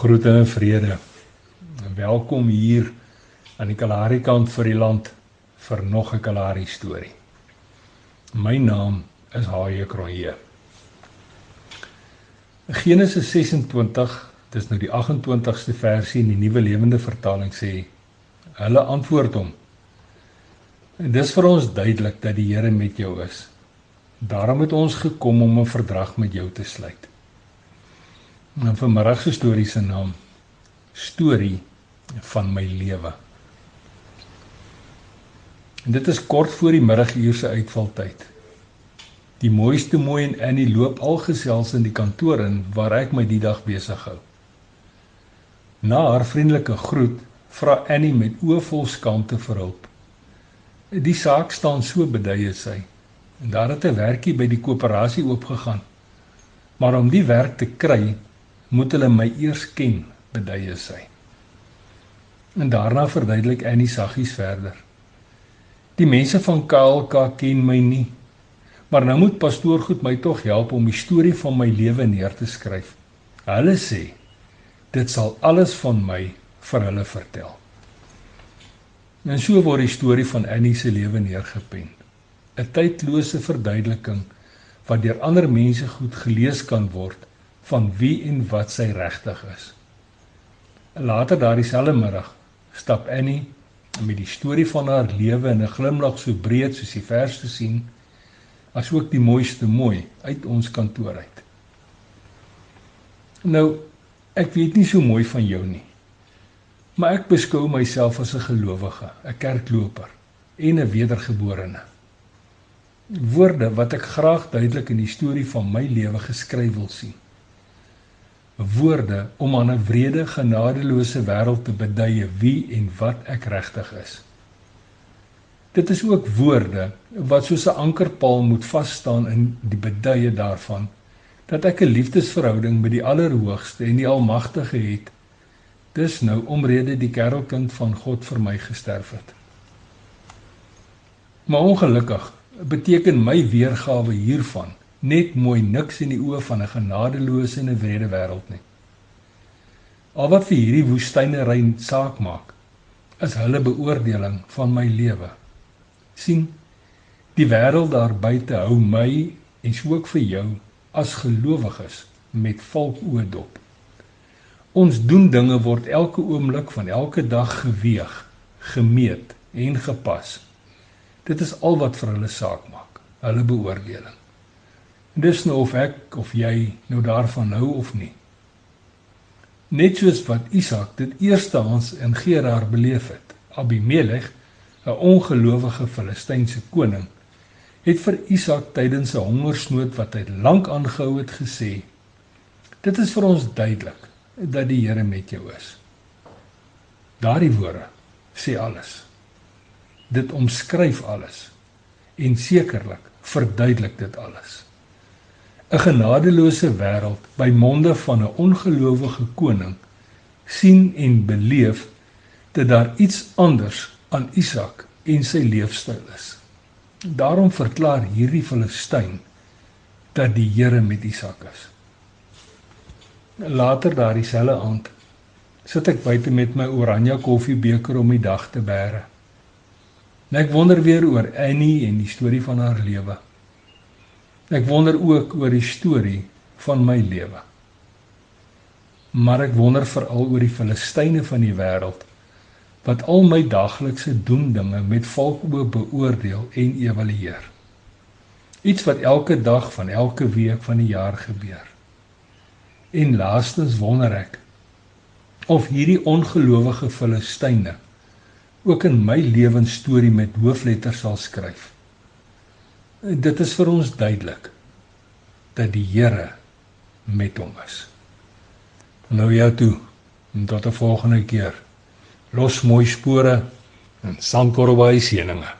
Groete en vrede. Welkom hier aan die Kalahari kant vir die land vir nog 'n Kalahari storie. My naam is Haie Kronje. Genesis 26, dis nou die 28ste versie in die Nuwe Lewende Vertaling sê: Hulle antwoord hom: En dis vir ons duidelik dat die Here met jou is. Daarom het ons gekom om 'n verdrag met jou te sluit. En vanmiddag se storie se naam Storie van my lewe. En dit is kort voor die middaguur se uitvaltyd. Die mooiste mooi en Annie loop al gesels in die kantoor in waar ek my die dag besig hou. Na haar vriendelike groet, vra Annie met oë vol skaamte vir hulp. Die saak staan so beduie sy. En daar het 'n werkie by die koöperasie oopgegaan. Maar om die werk te kry, moet hulle my eers ken, beduie sy. En daarna verduidelik Annie saggies verder. Die mense van KLK ken my nie, maar nou moet pastoor goed my tog help om die storie van my lewe neer te skryf. Hulle sê dit sal alles van my vir hulle vertel. En so word die storie van Annie se lewe neergepen. 'n Tydlose verduideliking wat deur ander mense goed gelees kan word van wie en wat sy regtig is. Later daardie selfde middag stap Annie met die storie van haar lewe en 'n glimlag so breed soos die vers te sien, asook die mooiste mooi uit ons kantoor uit. Nou, ek weet nie so mooi van jou nie. Maar ek beskou myself as 'n gelowige, 'n kerkloper en 'n wedergeborene. Woorde wat ek graag duidelik in die storie van my lewe geskryf wil sien woorde om aan 'n wrede genadeloose wêreld te beduie wie en wat ek regtig is. Dit is ook woorde wat soos 'n ankerpaal moet vas staan in die beduie daarvan dat ek 'n liefdesverhouding met die Allerhoogste en die Almagtige het. Dis nou omrede die kerelkind van God vir my gesterf het. Maar ongelukkig beteken my weergawe hiervan net mooi niks in die oë van 'n genadeloose en 'n wrede wêreld nie. Al wat vir hierdie woestynery saak maak, is hulle beoordeling van my lewe. sien, die wêreld daar buite hou my en so ook vir jou as gelowiges met volk oë dop. Ons doen dinge word elke oomblik van elke dag geweeg, gemeet en gepas. Dit is al wat vir hulle saak maak, hulle beoordeling. Dis nou of ek of jy nou daarvan hou of nie. Net soos wat Isak dit eerstehands in Gerar beleef het. Abimelech, 'n ongelowige Filistynse koning, het vir Isak tydens 'n hongersnood wat hy lank aangehou het gesê: "Dit is vir ons duidelik dat die Here met jou is." Daardie woorde sê alles. Dit omskryf alles en sekerlik verduidelik dit alles. 'n genadeloose wêreld by monde van 'n ongelowige koning sien en beleef dat daar iets anders aan Isak en sy leefstyl is. Daarom verklaar hierdie Filistyn dat die Here met Isak is. Later daardie selfde aand sit ek buite met my oranje koffiebeker om die dag te bære. En ek wonder weer oor Annie en die storie van haar lewe. Ek wonder ook oor die storie van my lewe. Maar ek wonder veral oor die Filistyne van die wêreld wat al my daaglikse doendinge met volkoe beoordeel en evalueer. Iets wat elke dag van elke week van die jaar gebeur. En laastens wonder ek of hierdie ongelowige Filistyne ook in my lewensstorie met hoofletters sal skryf. Dit is vir ons duidelik dat die Here met hom is. Nou ja toe, tot 'n volgende keer. Los mooi spore en sandkorrelbaai seëninge.